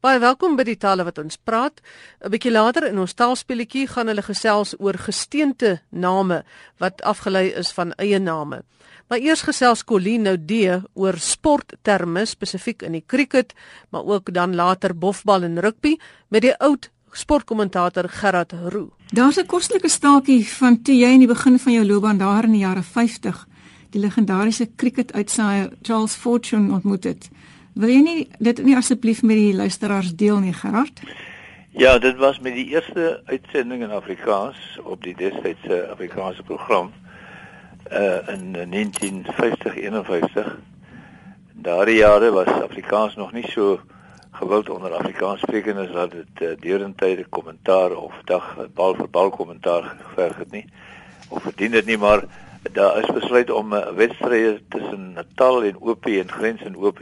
Baie welkom by die tale wat ons praat. 'n Bietjie later in ons taalspelletjie gaan hulle gesels oor gesteente name wat afgelei is van eie name. Maar eers gesels Colleen nou D oor sportterme spesifiek in die cricket, maar ook dan later bofbal en rugby met die oud sportkommentator Gerard Roo. Daar's 'n kostelike staakie van toe jy in die begin van jou loopbaan daar in die jare 50 die legendariese cricket uitsaai Charles Fortune ontmoet het. Wil jy nie dit nie asseblief met die luisteraars deel nie, Gerard? Ja, dit was met die eerste uitsending in Afrikaans op die destydse Afrikaanse program uh in 1950-51. Daardie jare was Afrikaans nog nie so gewild onder Afrikaanssprekendes dat dit uh, deurentyd 'n kommentaar of dag bal vir bal kommentaar geverg het nie of verdien dit nie maar daar is besluit om 'n uh, wedstryd tussen Natal en OP en Grens en OP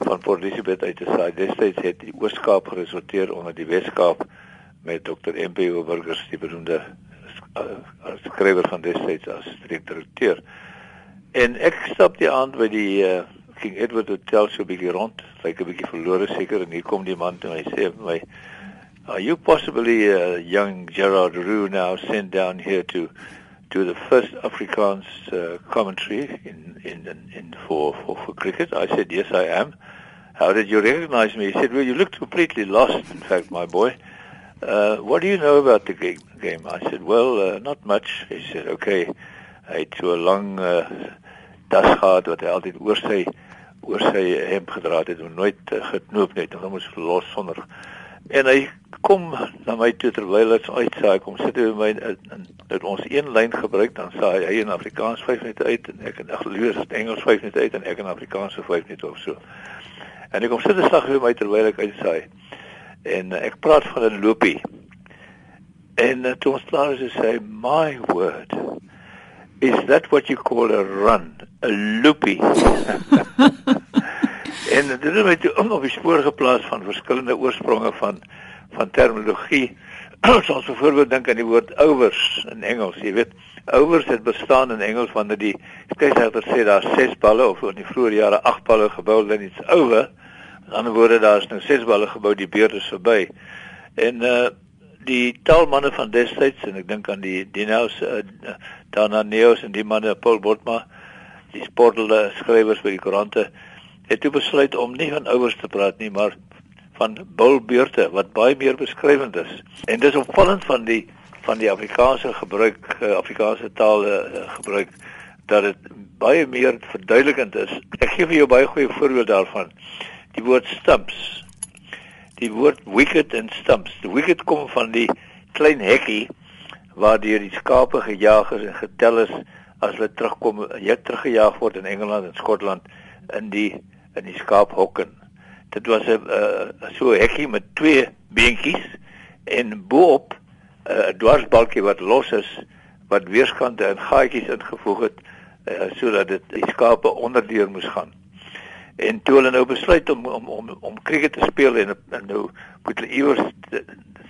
van Port Elizabeth uit te saai. Destyds het die Oos-Kaap geresulteer onder die Wes-Kaap met Dr. MP Burgers die beroemde uh, skrywer van destyds as direkteur. En ek stap die aand by die uh, King Edward Hotel so 'n bietjie rond, lyk 'n bietjie verlore seker en hier kom die man en hy sê vir my Are you possibly a young Gerard Roux now sent down here to do the first Afrikaans uh, commentary in in in for, for for cricket? I said yes, I am. How did you recognize me? He said, Well, you looked completely lost, in fact, my boy. Uh, what do you know about the game? I said, Well, uh, not much. He said, Okay. Hy het so 'n lang uh, das gehad wat hy altyd oor sy oor sy hemp gedra het, het nooit uh, geknoop net, hom moes los sonder. En hy kom na my toe terwyl hy uitsaai kom sit hy my in dit ons een lyn gebruik dan saai hy in Afrikaans 5 minute uit en ek in Engels 5 minute uit en ek in Afrikaans 5 minute of so. En ek kom sit slag vir my terwyl ek uitsaai. En uh, ek praat van 'n lopie. En uh, toe ons klaar is, sê my word. Is that what you call a run? A loopy. en dit het my toe op die spoor geplaas van verskillende oorspronge van van terminologie. Soos byvoorbeeld dink aan die woord overs in Engels, jy weet, overs het bestaan in Engels wanneer die skeieregter sê daar ses balle of in die vroeë jare agt balle gebou en iets oor. Aan die ander woorde daar is nou ses balle gebou, die beurt is verby. En uh die taalmanne van destyds en ek dink aan die Dinaus uh, daarna Neos en die manne Paul Botma, die sportelde skrywers by die koerante het toe besluit om nie van ouers te praat nie, maar van bulbeurte wat baie meer beskrywend is. En dis opvallend van die van die Afrikaanse gebruik uh, Afrikaanse taal uh, gebruik dat dit baie meer verduidelikend is. Ek gee vir jou baie goeie voorbeeld daarvan die woord stumps. Die woord wicket en stumps. Die wicket kom van die klein hekkie waar deur die skape gejaag is en getel is as hulle terugkom, jy teruggejaag word in Engeland en Skotland in die in die skaaphokke. Dit was 'n uh, so hekkie met twee beentjies en bo-op 'n uh, dwarsbalkie wat los is wat weerskante en gaatjies ingevoeg het uh, sodat dit die skape onderdeur moes gaan. En toe hulle nou besluit om om om om cricket te speel en, en nou moet hulle iewers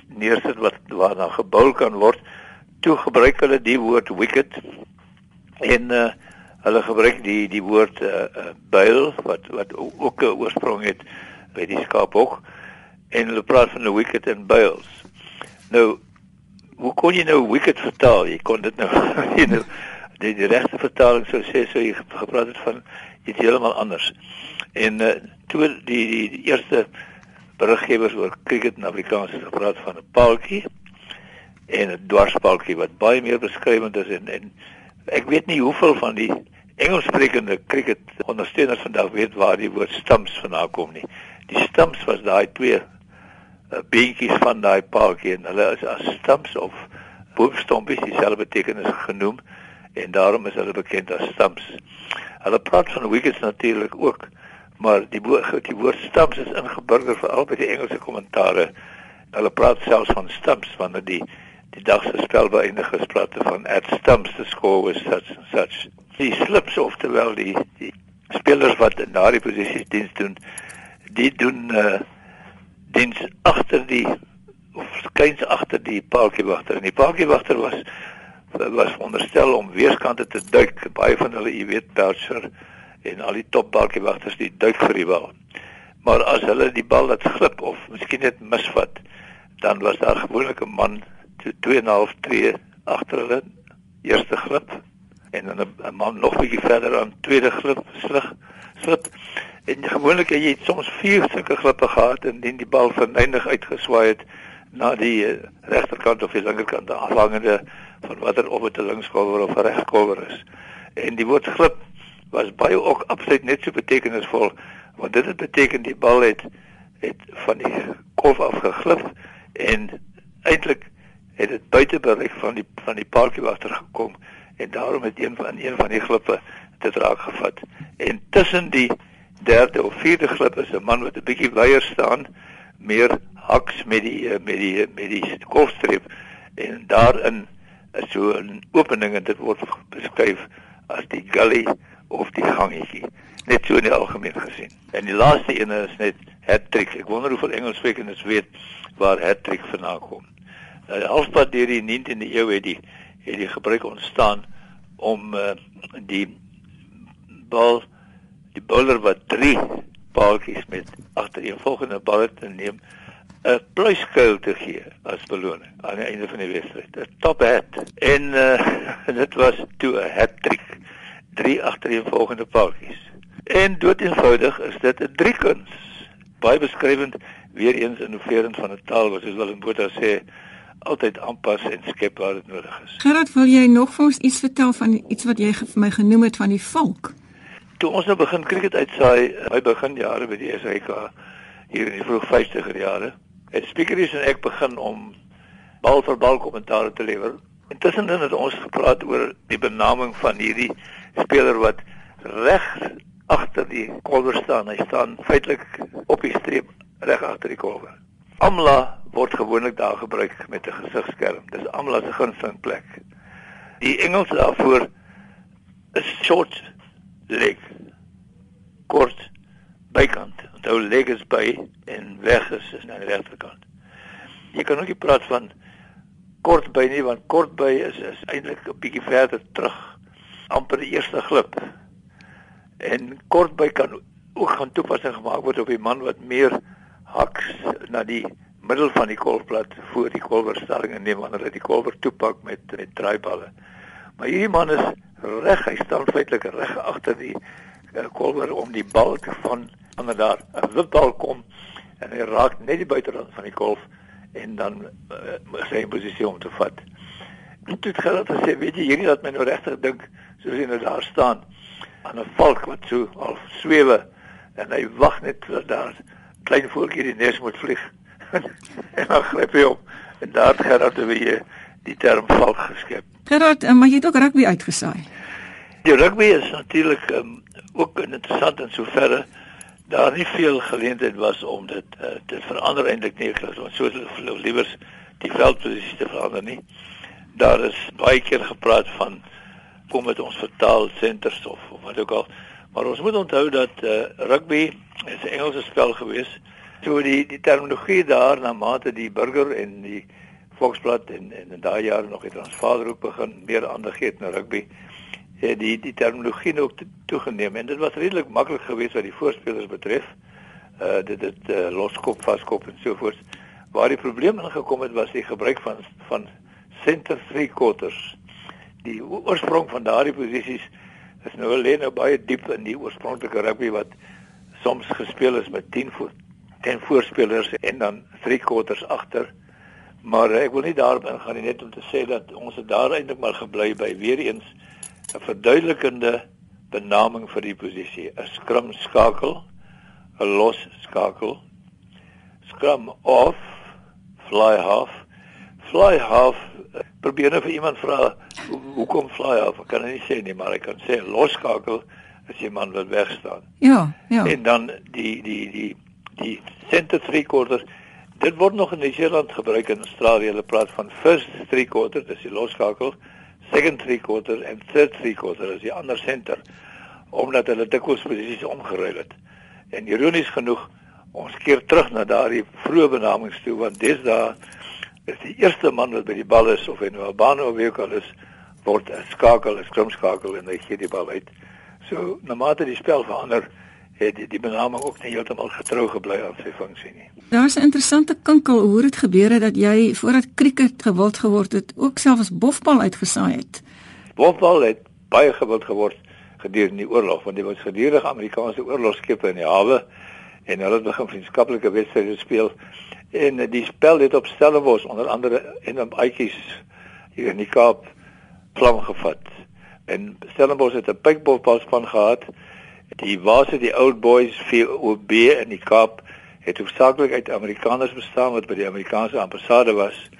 neersit wat waar dan gebou kan word toe gebruik hulle die woord wicket en uh, hulle gebruik die die woord uh, uh, buil wat wat ook 'n oorsprong het by die skaaphoek en hulle praat van 'n wicket en buils. Nou hoe kon jy nou wicket vertaal? Jy kon dit nou jy nou die, die regte vertaling sou sê so jy gepraat het van iets heeltemal anders. En uh, toe die, die die eerste beriggewers oor cricket in Afrikaans het gepraat van 'n paaltjie en 'n dwarspaaltjie wat baie meer beskrywend is en en ek weet nie hoeveel van die Engelssprekende cricket ondersteuners vandag weet waar die woord stumps vandaan kom nie. Die stumps was daai twee uh, beentjies van daai paaltjie en hulle is as stumps of boomstompies dieselfde betekenis genoem en daarom is hulle bekend as stumps. Hulle praat van wickets natuurlik ook maar die woord die woord stumps is ingeburger veral by die Engelse kommentare. Hulle praat selfs van stumps wanneer die die dag se spel beëindig hulle van at stumps the score was such and such. Die slips of terwyl die die spelers wat in daardie posisies diens doen, die doen uh diens agter die of skuins agter die paaltjiewagter. En die paaltjiewagter was was veronderstel om weerskante te duik. Baie van hulle, jy weet, Belcher en al die topbalkie wagters die duik vir die bal. Maar as hulle die bal laat glip of miskien net misvat, dan was daar gewoonlik 'n man so 2.5 tree agter hulle eerste glip en dan 'n man nog bietjie verder aan tweede glip slug slip en gewoonlik het jy soms vier sulke glippe gehad en dan die bal verneig uitgeswaai het na die uh, regterkant of die linkerkant afhangende van watter of dit 'n linkskolwer of 'n regskolwer is. En die woord glip was baie ook absoluut net so betekenisvol want dit het beteken die bal het het van die kolf af geglip en eintlik het dit buite bereik van die van die paartjie wat ter gekom en daarom het een van een van die glippe dit raak gevat. En tussen die derde of vierde glip is 'n man wat 'n bietjie wyer staan, meer haks met die eh, met die met die kolfstreep en daarin is so 'n opening en dit word beskryf as die gully of die gangetjie net so in die algemeen gesien. En die laaste een is net hat-trick. Ek wonder hoeveel Engelssprekers weet waar hat-trick vandaan kom. Nou halfpad deur die 19de eeu het die het die gebruik ontstaan om uh, die bal die bowler wat drie paaltjies met agtereenvolgende balle te neem 'n pluiskuil te gee as beloning aan die einde van die wedstryd. 'n Top hat. En uh, dit was toe 'n hat-trick. Drie agtereenvolgende paaltjies. En dood eenvoudig is dit 'n driekuns. Baie beskrywend weer eens innoverend van 'n taal wat soos in Botha sê altyd aanpas en skep waar dit nodig is. Gerard, wil jy nog vir ons iets vertel van iets wat jy vir my genoem het van die valk? Toe ons nou begin cricket uitsaai, by begin jare by die SAK hier in die vroeg 50er jare, het speakers en ek begin om bal vir bal kommentaar te lewer. Intussen het ons gepraat oor die benaming van hierdie speler wat reg agter die kolwer staan. Hy staan feitelik op die streep reg agter die kolwer. Amla word gewoonlik daar gebruik met 'n gesigskerm. Dis Amla se gunsteling plek. Die Engels daarvoor is short leg. Kort bykant. Onthou leg is by en weg is is aan die regterkant. Jy kan ook nie praat van kort by nie want kort by is is eintlik 'n bietjie verder terug amper die eerste glip en kortby kan ook gaan toepassing gemaak word op die man wat meer haks na die middel van die kolfplat voor die kolwerstelling en neem wanneer hy die kolwer toepak met met draaiballe. Maar hierdie man is reg, hy staan feitelik reg agter die uh, kolwer om die bal te van wanneer daar 'n wipbal kom en hy raak net die buiterand van die kolf en dan uh, sy posisie om te vat. Dit gaan dan sê, weet jy, hierdie laat my nou regtig dink soos hy nou daar staan aan 'n valk wat so al swewe en hy wag net dat daar klein voeltjie die nes moet vlieg. en dan gryp hy op en daar het Gerard weer die term valk geskep. Gerard, eh, maar jy het ook rugby uitgesaai. Die rugby is natuurlik um, ook interessant in soverre daar nie veel geleentheid was om dit uh, te verander eintlik nie, want so liewers die veldposisie te verander nie. Daar is baie keer gepraat van kom met ons vertaal senters of, of wat ook al. Maar ons moet onthou dat uh, rugby is 'n Engelse spel gewees. So die die terminologie daar na mate die burger en die Volksblad en en in daai jare nog het ons vader ook begin meer aandag gee aan rugby. Het die die terminologie ook toegeneem en dit was redelik maklik geweest wat die voorspelers betref. Uh dit het uh, loskop, vaskop en so voort. Waar die probleem ingekom het was die gebruik van van center three quarters die oorsprong van daardie posisies is nou lê nou baie diep in die oorspronklike rugby wat soms gespeel is met 10 voor 10 voorspelers en dan 3 quarters agter. Maar ek wil nie daarop ingaan nie net om te sê dat ons het daar eintlik maar gebly by weer eens 'n verduidelikende benaming vir die posisie, 'n scrum skakel, 'n los skakel, scrum off, fly half, fly half probeer nou vir iemand vra hoekom fly off? Ek kan nie sê nie, maar ek kan sê loskakel as iemand wat weg staan. Ja, ja. En dan die die die die center three quarters dit word nog in Nieu-Seeland gebruik in Australië. Hulle praat van first three quarter, dis die loskakel, second three quarter en third three quarter is die ander center omdat hulle dikwels posisies omgeruil het. En ironies genoeg, ons keer terug na daardie vroeë benamings toe want dis daar is die eerste man wat by die bal is of hy nou 'n baan of wie ook al is word 'n skakel, 'n skrumskakel en hy gee die bal uit. So na mate die spel verander het die, die benaming ook nie heeltemal getrou gebly aan sy funksie nie. Daar's 'n interessante kinkel hoe dit gebeur het dat jy voordat cricket gewild geword het, ook selfs bofbal uitgesaai het. Bofbal het baie gewild geword gedurende die oorlog want dit was gedurig Amerikaanse oorlogskepe in die hawe en hulle het begin vriendskaplike wedstryde speel en die spel het op Stellenbosch onder andere en op uitjies hier in die Kaap vlam gevat. En Stellenbosch het 'n pikbofbalspan gehad. Die wase die Old Boys VOB in die Kaap het hoofsaaklik uit Amerikaners bestaan wat by die Amerikaanse ambassade was.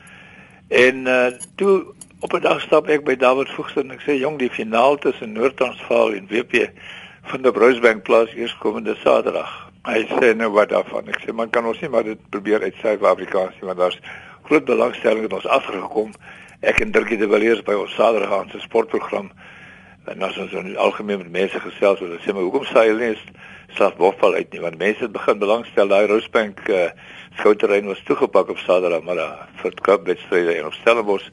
En uh, toe op 'n dag stap ek by David Voogster en ek sê jong die finaal tussen Noord-Transvaal en WP van die Bruisbank plaas eerskomende Saterdag. Hy sê nou wat daarvan. Ek sê man kan ons nie maar dit probeer uit Suid-Afrikaans nie want daar's groot belangstelling het ons afgekom. Ek en Dirkie de Villiers by ons Saterdagaanse sportprogram en as ons in algemeen met mense gesels oor sê maar hoekom sê hulle nie slaap bofval uit nie want mense het begin belangstel daai Rosebank uh, skouterrein was toegepak op Saterdag maar vir die Cupwedstryde en op Stellenbosch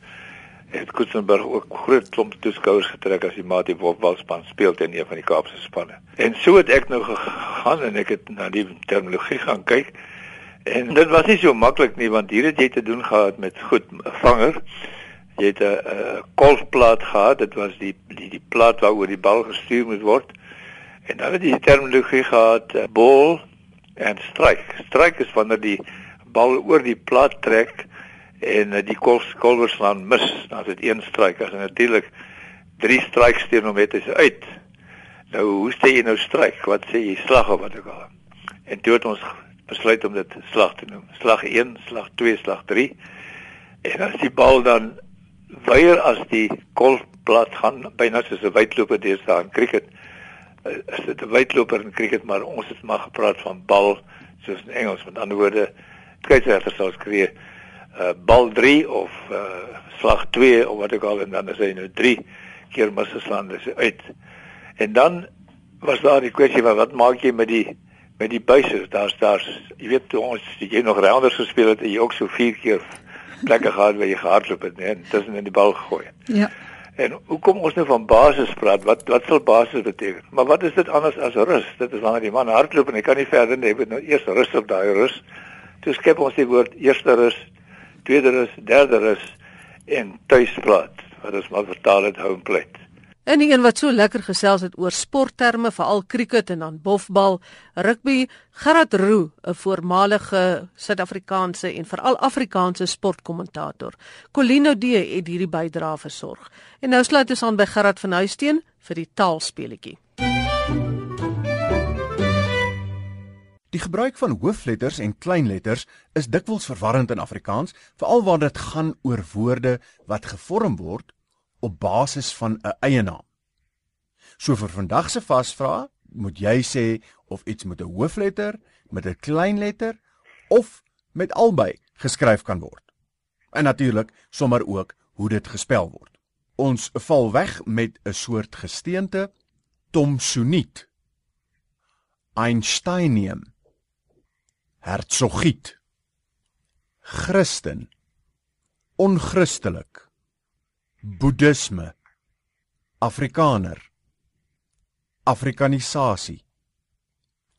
het Kutsenberg ook groot klomp toeskouers getrek as die Mati Wolfspan speel teen een van die Kaapse spanne. En so het ek nou gegaan en ek het na die terminologie gaan kyk. En dit was nie so maklik nie want hier het jy te doen gehad met goed vanger. Jy het 'n golfplaat gehad, dit was die die die plaat waaroor die bal gestuur moet word. En dan het jy die terminologie gehad ball en strike. Strike is wanneer die bal oor die plaat trek en uh, die kolwers slaan mis, dan is dit een stryk. As natuurlik drie stryks teen hom het hy uit. Nou hoe sê jy nou stryk? Wat sê jy slag of wat ook al? En toe het ons besluit om dit slag te noem. Slag 1, slag 2, slag 3. En as die bal dan weier as die golfblad gaan byna soos 'n wydloper deesdae in cricket. Eh, is dit 'n wydloper in cricket, maar ons het maar gepraat van bal soos in Engels. Met ander woorde, skeieregters sal skree uh, bal 3 of uh, slag 2 of wat ook al en dan is hy nou 3 keer misgeslaan dis uit. En dan was daar die kwessie van wat maak jy met die met die buise? Daar's daar's jy weet toe ons jy nog rounders gespeel het en jy ook so 4 keer plekke gehad waar jy gehardloop het en tussen in die bal gegooi. Ja. En hoe kom ons nou van basis praat? Wat wat sal basis beteken? Maar wat is dit anders as rus? Dit is wanneer die man hardloop en hy kan nie verder nie, hy moet nou eers rus op daai rus. Toe skep ons die woord eerste rus tweede rus, derde rus en tuisplaat wat ons maar vertaal het home plate. En een wat so lekker gesels het oor sportterme, veral cricket en dan bofbal, rugby, Gerard Roo, 'n voormalige Suid-Afrikaanse en veral Afrikaanse sportkommentator. Colino D het hierdie bydrae versorg. En nou sluit ons aan by Gerard van Huisteen vir die taalspeletjie. Die gebruik van hoofletters en kleinletters is dikwels verwarrend in Afrikaans, veral wanneer dit gaan oor woorde wat gevorm word op basis van 'n eie naam. So vir vandag se vasvraag, moet jy sê of iets met 'n hoofletter, met 'n kleinletter of met albei geskryf kan word. En natuurlik sommer ook hoe dit gespel word. Ons val weg met 'n soort gesteente Thomsoniet. Einsteinium Hertsogiet. Christen. Onchristelik. Boeddhisme. Afrikaner. Afrikanisasie.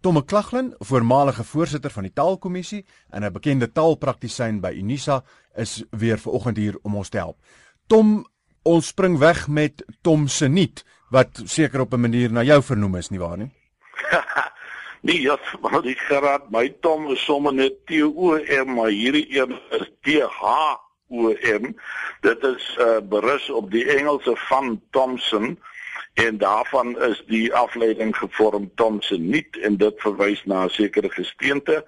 Tomme Klaglin, voormalige voorsitter van die Taalkommissie en 'n bekende taalpraktisyn by Unisa, is weer vanoggend hier om ons te help. Tom, ons spring weg met Tom se nuut wat seker op 'n manier na jou vernoem is, nie waar nie? Nee, ja, maar die geraad my Tom is sommer net T O M, maar hierdie een is T H O M. Dit is uh, berus op die Engelse van Thomson en daarvan is die afleiding gevorm Thomson nie en dit verwys na 'n sekere gesteente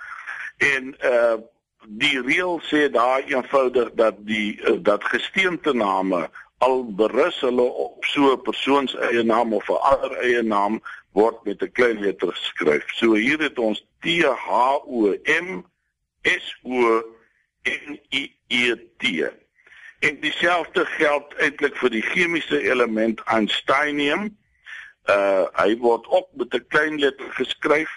en uh die reël sê daar eenvoudig dat die uh, dat gesteente name al berus hulle op so 'n persoon se eie naam of 'n ander eie naam word met 'n klein letter geskryf. So hier het ons T H O M S O N I E T. En dieselfde geld eintlik vir die chemiese element Einsteinium. Uh hy word ook met 'n klein letter geskryf.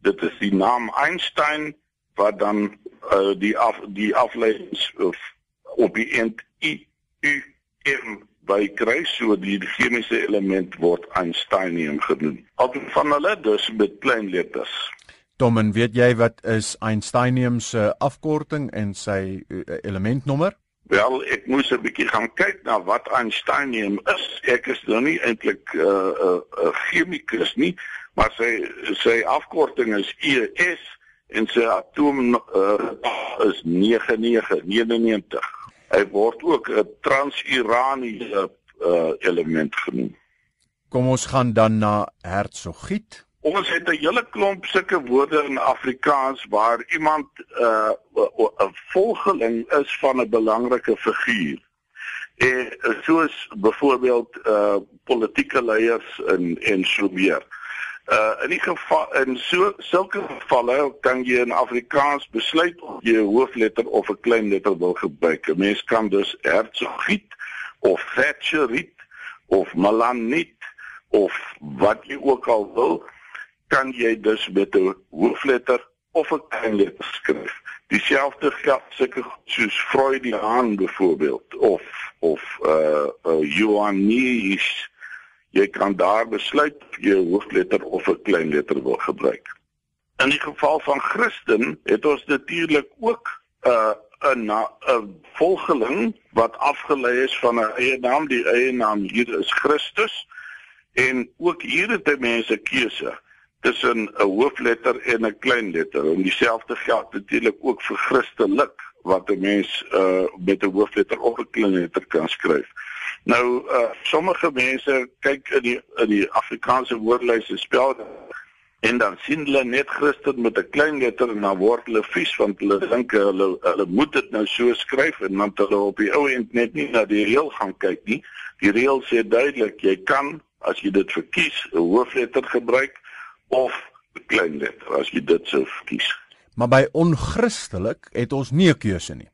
Dit is die naam Einstein wat dan uh die af die afleidings of op die end I U M by kry so die chemiese element word einsteinium genoem. Al van hulle dus met klein letters. Tom, en weet jy wat is einsteinium se afkorting en sy uh, elementnommer? Wel, ek moes 'n bietjie gaan kyk na wat einsteinium is. Ek is nou nie eintlik 'n uh, 'n uh, uh, chemikus nie, maar sy sy afkorting is ES en sy atoom uh, is 9999. Hy word ook 'n transuraniese uh, element genoem. Kom ons gaan dan na hertsogiet. Ons het 'n hele klomp sulke woorde in Afrikaans waar iemand 'n uh, volgeling is van 'n belangrike figuur. En soos byvoorbeeld uh politieke leiers en en so meer. Uh in die geval in so sulke gevalle kan jy in Afrikaans besluit of jy 'n hoofletter of 'n klein letter wil gebruik. 'n Mens kan dus Herzogiet of Thatcheriet of Malaniet of wat jy ook al wil, kan jy dus met 'n hoofletter of 'n klein letter skryf. Dieselfde geld sulke soos Freudian byvoorbeeld of of uh, uh Johannes jy kan daar besluit of jy 'n hoofletter of 'n klein letter wil gebruik. In die geval van Christen het ons natuurlik ook 'n uh, 'n 'n volgeling wat afgelei is van 'n eie naam, die eie naam hier is Christus en ook hier het mense keuse tussen 'n hoofletter en 'n klein letter. En dieselfde geld natuurlik ook vir Christelik wat 'n mens uh, met 'n hoofletter of 'n klein letter kan skryf. Nou uh sommige mense kyk in die in die Afrikaanse woordlyse spel en dan sien hulle net Christen met 'n klein letter en dan word hulle vies want hulle dink hulle hulle moet dit nou so skryf en dan hulle op die ou end net nie na die reël gaan kyk nie. Die reël sê duidelik jy kan as jy dit verkies 'n hoofletter gebruik of 'n klein letter as jy dit sou verkies. Maar by onchristelik het ons nie 'n keuse nie.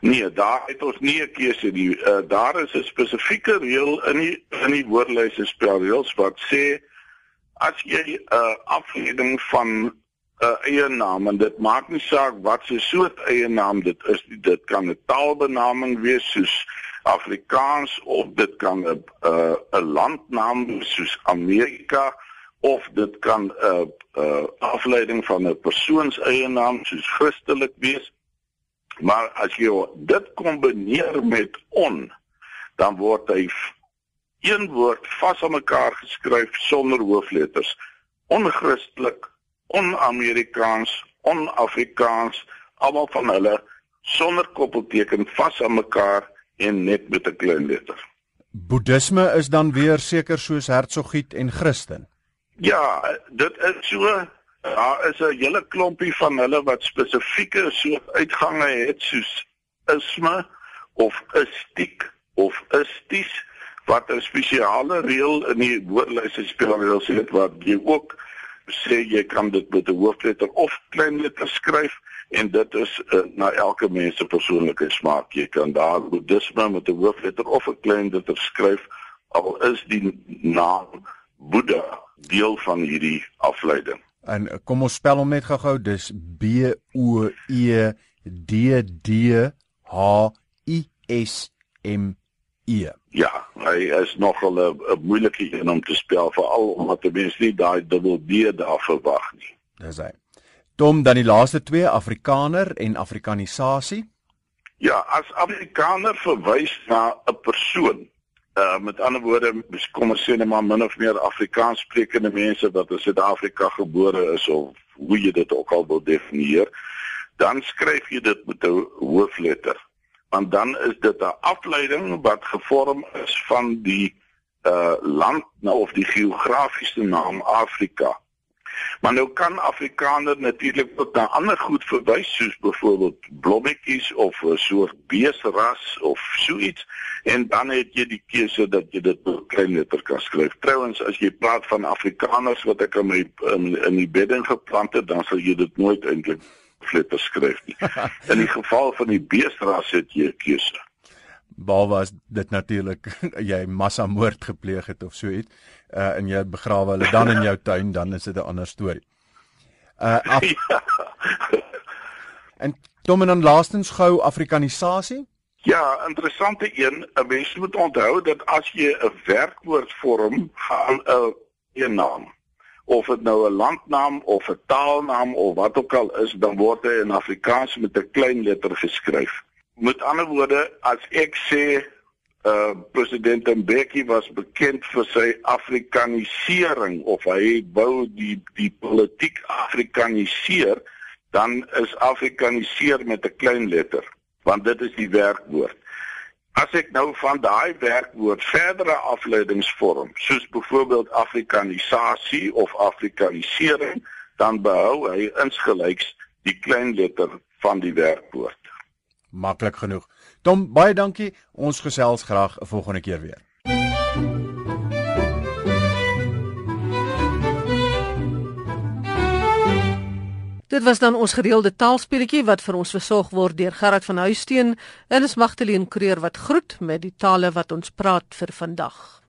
Nee, daar het ons nie 'n keuse nie. Uh, daar is 'n spesifieke reël in die in die woordlyse spelreëls wat sê as jy 'n uh, afleiding van 'n uh, eie naam en dit maak nie saak wat se soort eie naam dit is, dit kan 'n taalbenaming wees soos Afrikaans of dit kan 'n 'n uh, landnaam soos Amerika of dit kan 'n uh, uh, afleiding van 'n persoons eie naam soos Christelik wees Maar as jy dit kombineer met on, dan word hy een woord vas aan mekaar geskryf sonder hoofletters. Onchristelik, on-Amerikaans, on-Afrikaans, almal van hulle sonder koppelteken vas aan mekaar en net met 'n klein letter. Boeddhisme is dan weer seker soos Hertsogiet en Christen. Ja, dit is so Daar is 'n hele klompie van hulle wat spesifieke soort uitgange het soos isme of istiek of isties wat 'n spesiale reël in die woordlyse spelreëls het wat jy ook sê jy kan dit met 'n hoofletter of klein letter skryf en dit is uh, na elke mens se persoonlike smaak. Jy kan daar boeddhisme met 'n hoofletter of 'n klein letter skryf al is die naam Boeddha deel van hierdie afleiding En eh, kom ons spel hom net gou-gou. Dis B O E D D H I S M E. Ja, hy is nogal 'n moeilike een om te spel veral omdat die mens nie daai dubbel D daar verwag nie. Dis hy. Dom dan die laaste twee Afrikaner en Afrikanisasie. Ja, as Afrikaner verwys na 'n persoon Uh met ander woorde, kom ons sê net maar min of meer Afrikaans sprekende mense wat in Suid-Afrika gebore is of hoe jy dit ook al wil definieer, dan skryf jy dit met 'n hoofletter. Want dan is dit 'n afleiding wat gevorm is van die uh land nou of die geografiese naam Afrika. Maar nou kan Afrikaner natuurlik ook na ander goed verwys soos byvoorbeeld blommetjies of 'n soort beesras of so iets en dan het jy die keuse dat jy dit op klein letter kan skryf. Trouwens as jy praat van Afrikaners wat ek in my in, in die bedding geplant het, dan sal jy dit nooit eintlik letter skryf nie. In die geval van die beesras het jy 'n keuse behalwe as dit natuurlik jy massa moord gepleeg het of so iets uh en jy begrawe hulle dan in jou tuin dan is dit 'n ander storie. Uh af, en Tom en dan laastens gou Afrikanisasie? Ja, interessante een. 'n Mens moet onthou dat as jy 'n werkwoord vorm gaan 'n een naam of dit nou 'n landnaam of 'n taalnaam of wat ook al is, dan word hy in Afrikaans met 'n klein letter geskryf. Met ander woorde, as ek sê uh president Mbeki was bekend vir sy afrikanisering of hy wou die die politiek afrikaniseer, dan is afrikaniseer met 'n klein letter want dit is die werkwoord. As ek nou van daai werkwoord verdere afleidings vorm, soos byvoorbeeld afrikanisasie of afrikanisering, dan behou hy insgelyks die klein letter van die werkwoord. Maklik genoeg. Tom, baie dankie. Ons gesels graag 'n volgende keer weer. Dit was dan ons gereelde taalspeletjie wat vir ons versorg word deur Gerard van Huisteen en is Magtleen Creer wat groet met die tale wat ons praat vir vandag.